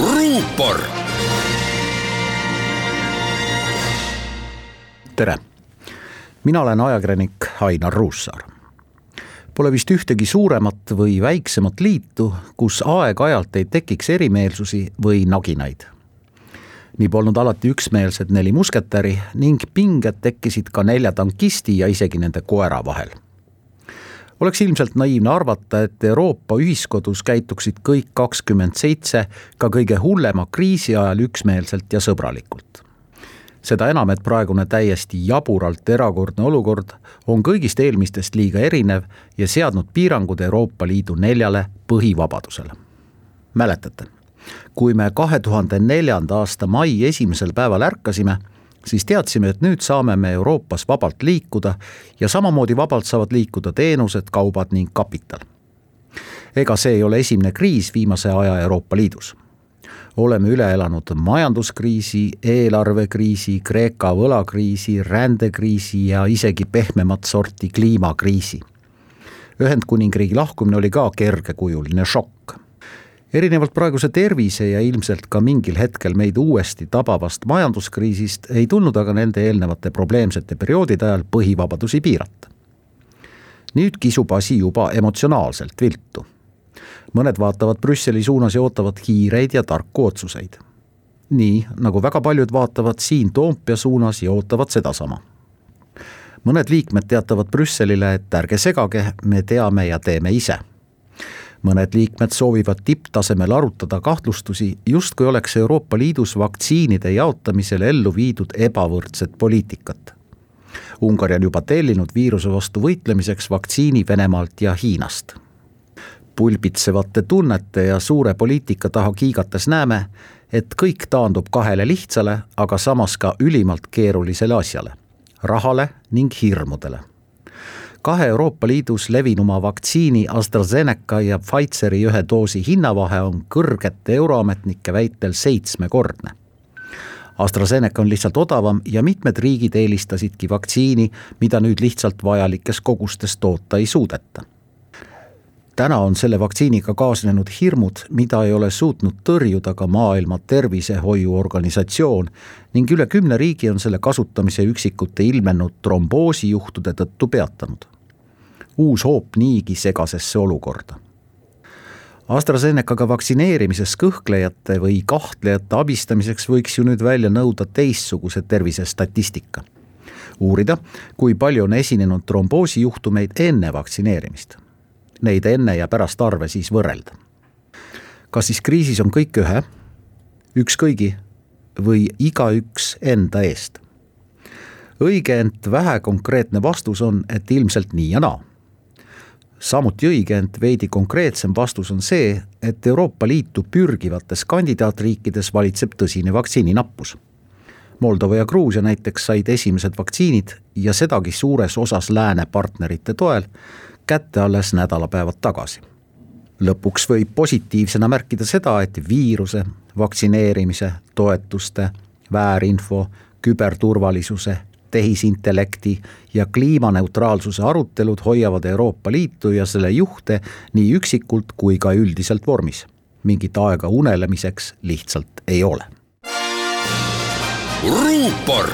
ruupor. tere, mina olen ajakirjanik Ainar Ruussaar. Pole vist ühtegi suuremat või väiksemat liitu, kus aeg-ajalt ei tekiks erimeelsusi või naginaid. nii polnud alati üksmeelsed neli musketäri ning pinged tekkisid ka nelja tankisti ja isegi nende koera vahel oleks ilmselt naiivne arvata, et Euroopa ühiskodus käituksid kõik kakskümmend seitse ka kõige hullema kriisi ajal üksmeelselt ja sõbralikult. seda enam, et praegune täiesti jaburalt erakordne olukord on kõigist eelmistest liiga erinev ja seadnud piirangud Euroopa Liidu neljale põhivabadusele. mäletate, kui me kahe tuhande neljanda aasta mai esimesel päeval ärkasime siis teadsime, et nüüd saame me Euroopas vabalt liikuda ja samamoodi vabalt saavad liikuda teenused, kaubad ning kapital. ega see ei ole esimene kriis viimase aja Euroopa Liidus. oleme üle elanud majanduskriisi, eelarvekriisi, Kreeka võlakriisi, rändekriisi ja isegi pehmemat sorti kliimakriisi. Ühendkuningriigi lahkumine oli ka kergekujuline šokk erinevalt praeguse tervise ja ilmselt ka mingil hetkel meid uuesti tabavast majanduskriisist ei tulnud aga nende eelnevate probleemsete perioodide ajal põhivabadusi piirata. nüüd kisub asi juba emotsionaalselt viltu. mõned vaatavad Brüsseli suunas ja ootavad kiireid ja tarku otsuseid. nii nagu väga paljud vaatavad siin Toompea suunas ja ootavad sedasama mõned liikmed teatavad Brüsselile, et ärge segage, me teame ja teeme ise mõned liikmed soovivad tipptasemel arutada kahtlustusi, justkui oleks Euroopa Liidus vaktsiinide jaotamisel ellu viidud ebavõrdset poliitikat. Ungari on juba tellinud viiruse vastu võitlemiseks vaktsiini Venemaalt ja Hiinast. pulbitsevate tunnete ja suure poliitika taha kiigates näeme, et kõik taandub kahele lihtsale, aga samas ka ülimalt keerulisele asjale, rahale ning hirmudele kahe Euroopa Liidus levinuma vaktsiini AstraZeneca ja Pfizeri ühe doosi hinnavahe on kõrgete euroametnike väitel seitsmekordne. AstraZeneca on lihtsalt odavam ja mitmed riigid eelistasidki vaktsiini, mida nüüd lihtsalt vajalikes kogustes toota ei suudeta täna on selle vaktsiiniga kaasnenud hirmud, mida ei ole suutnud tõrjuda ka Maailma Tervisehoiuorganisatsioon ning üle kümne riigi on selle kasutamise üksikute ilmenud tromboosijuhtude tõttu peatanud uus hoop niigi segasesse olukorda. AstraZenecaga vaktsineerimises kõhklejate või kahtlejate abistamiseks võiks ju nüüd välja nõuda teistsuguse tervisestatistika. uurida, kui palju on esinenud tromboosijuhtumeid enne vaktsineerimist. Neid enne ja pärast arve siis võrrelda. kas siis kriisis on kõik ühe, üks kõigi või igaüks enda eest? õige, ent vähekonkreetne vastus on, et ilmselt nii ja naa samuti õige, ent veidi konkreetsem vastus on see, et Euroopa Liitu pürgivates kandidaatriikides valitseb tõsine vaktsiininappus. Moldova ja Gruusia näiteks said esimesed vaktsiinid ja sedagi suures osas lääne partnerite toel kätte alles nädalapäevad tagasi. lõpuks võib positiivsena märkida seda, et viiruse, vaktsineerimise, toetuste, väärinfo, küberturvalisuse tehisintellekti ja kliimaneutraalsuse arutelud hoiavad Euroopa Liitu ja selle juhte nii üksikult kui ka üldiselt vormis. mingit aega unelemiseks lihtsalt ei ole. ruupor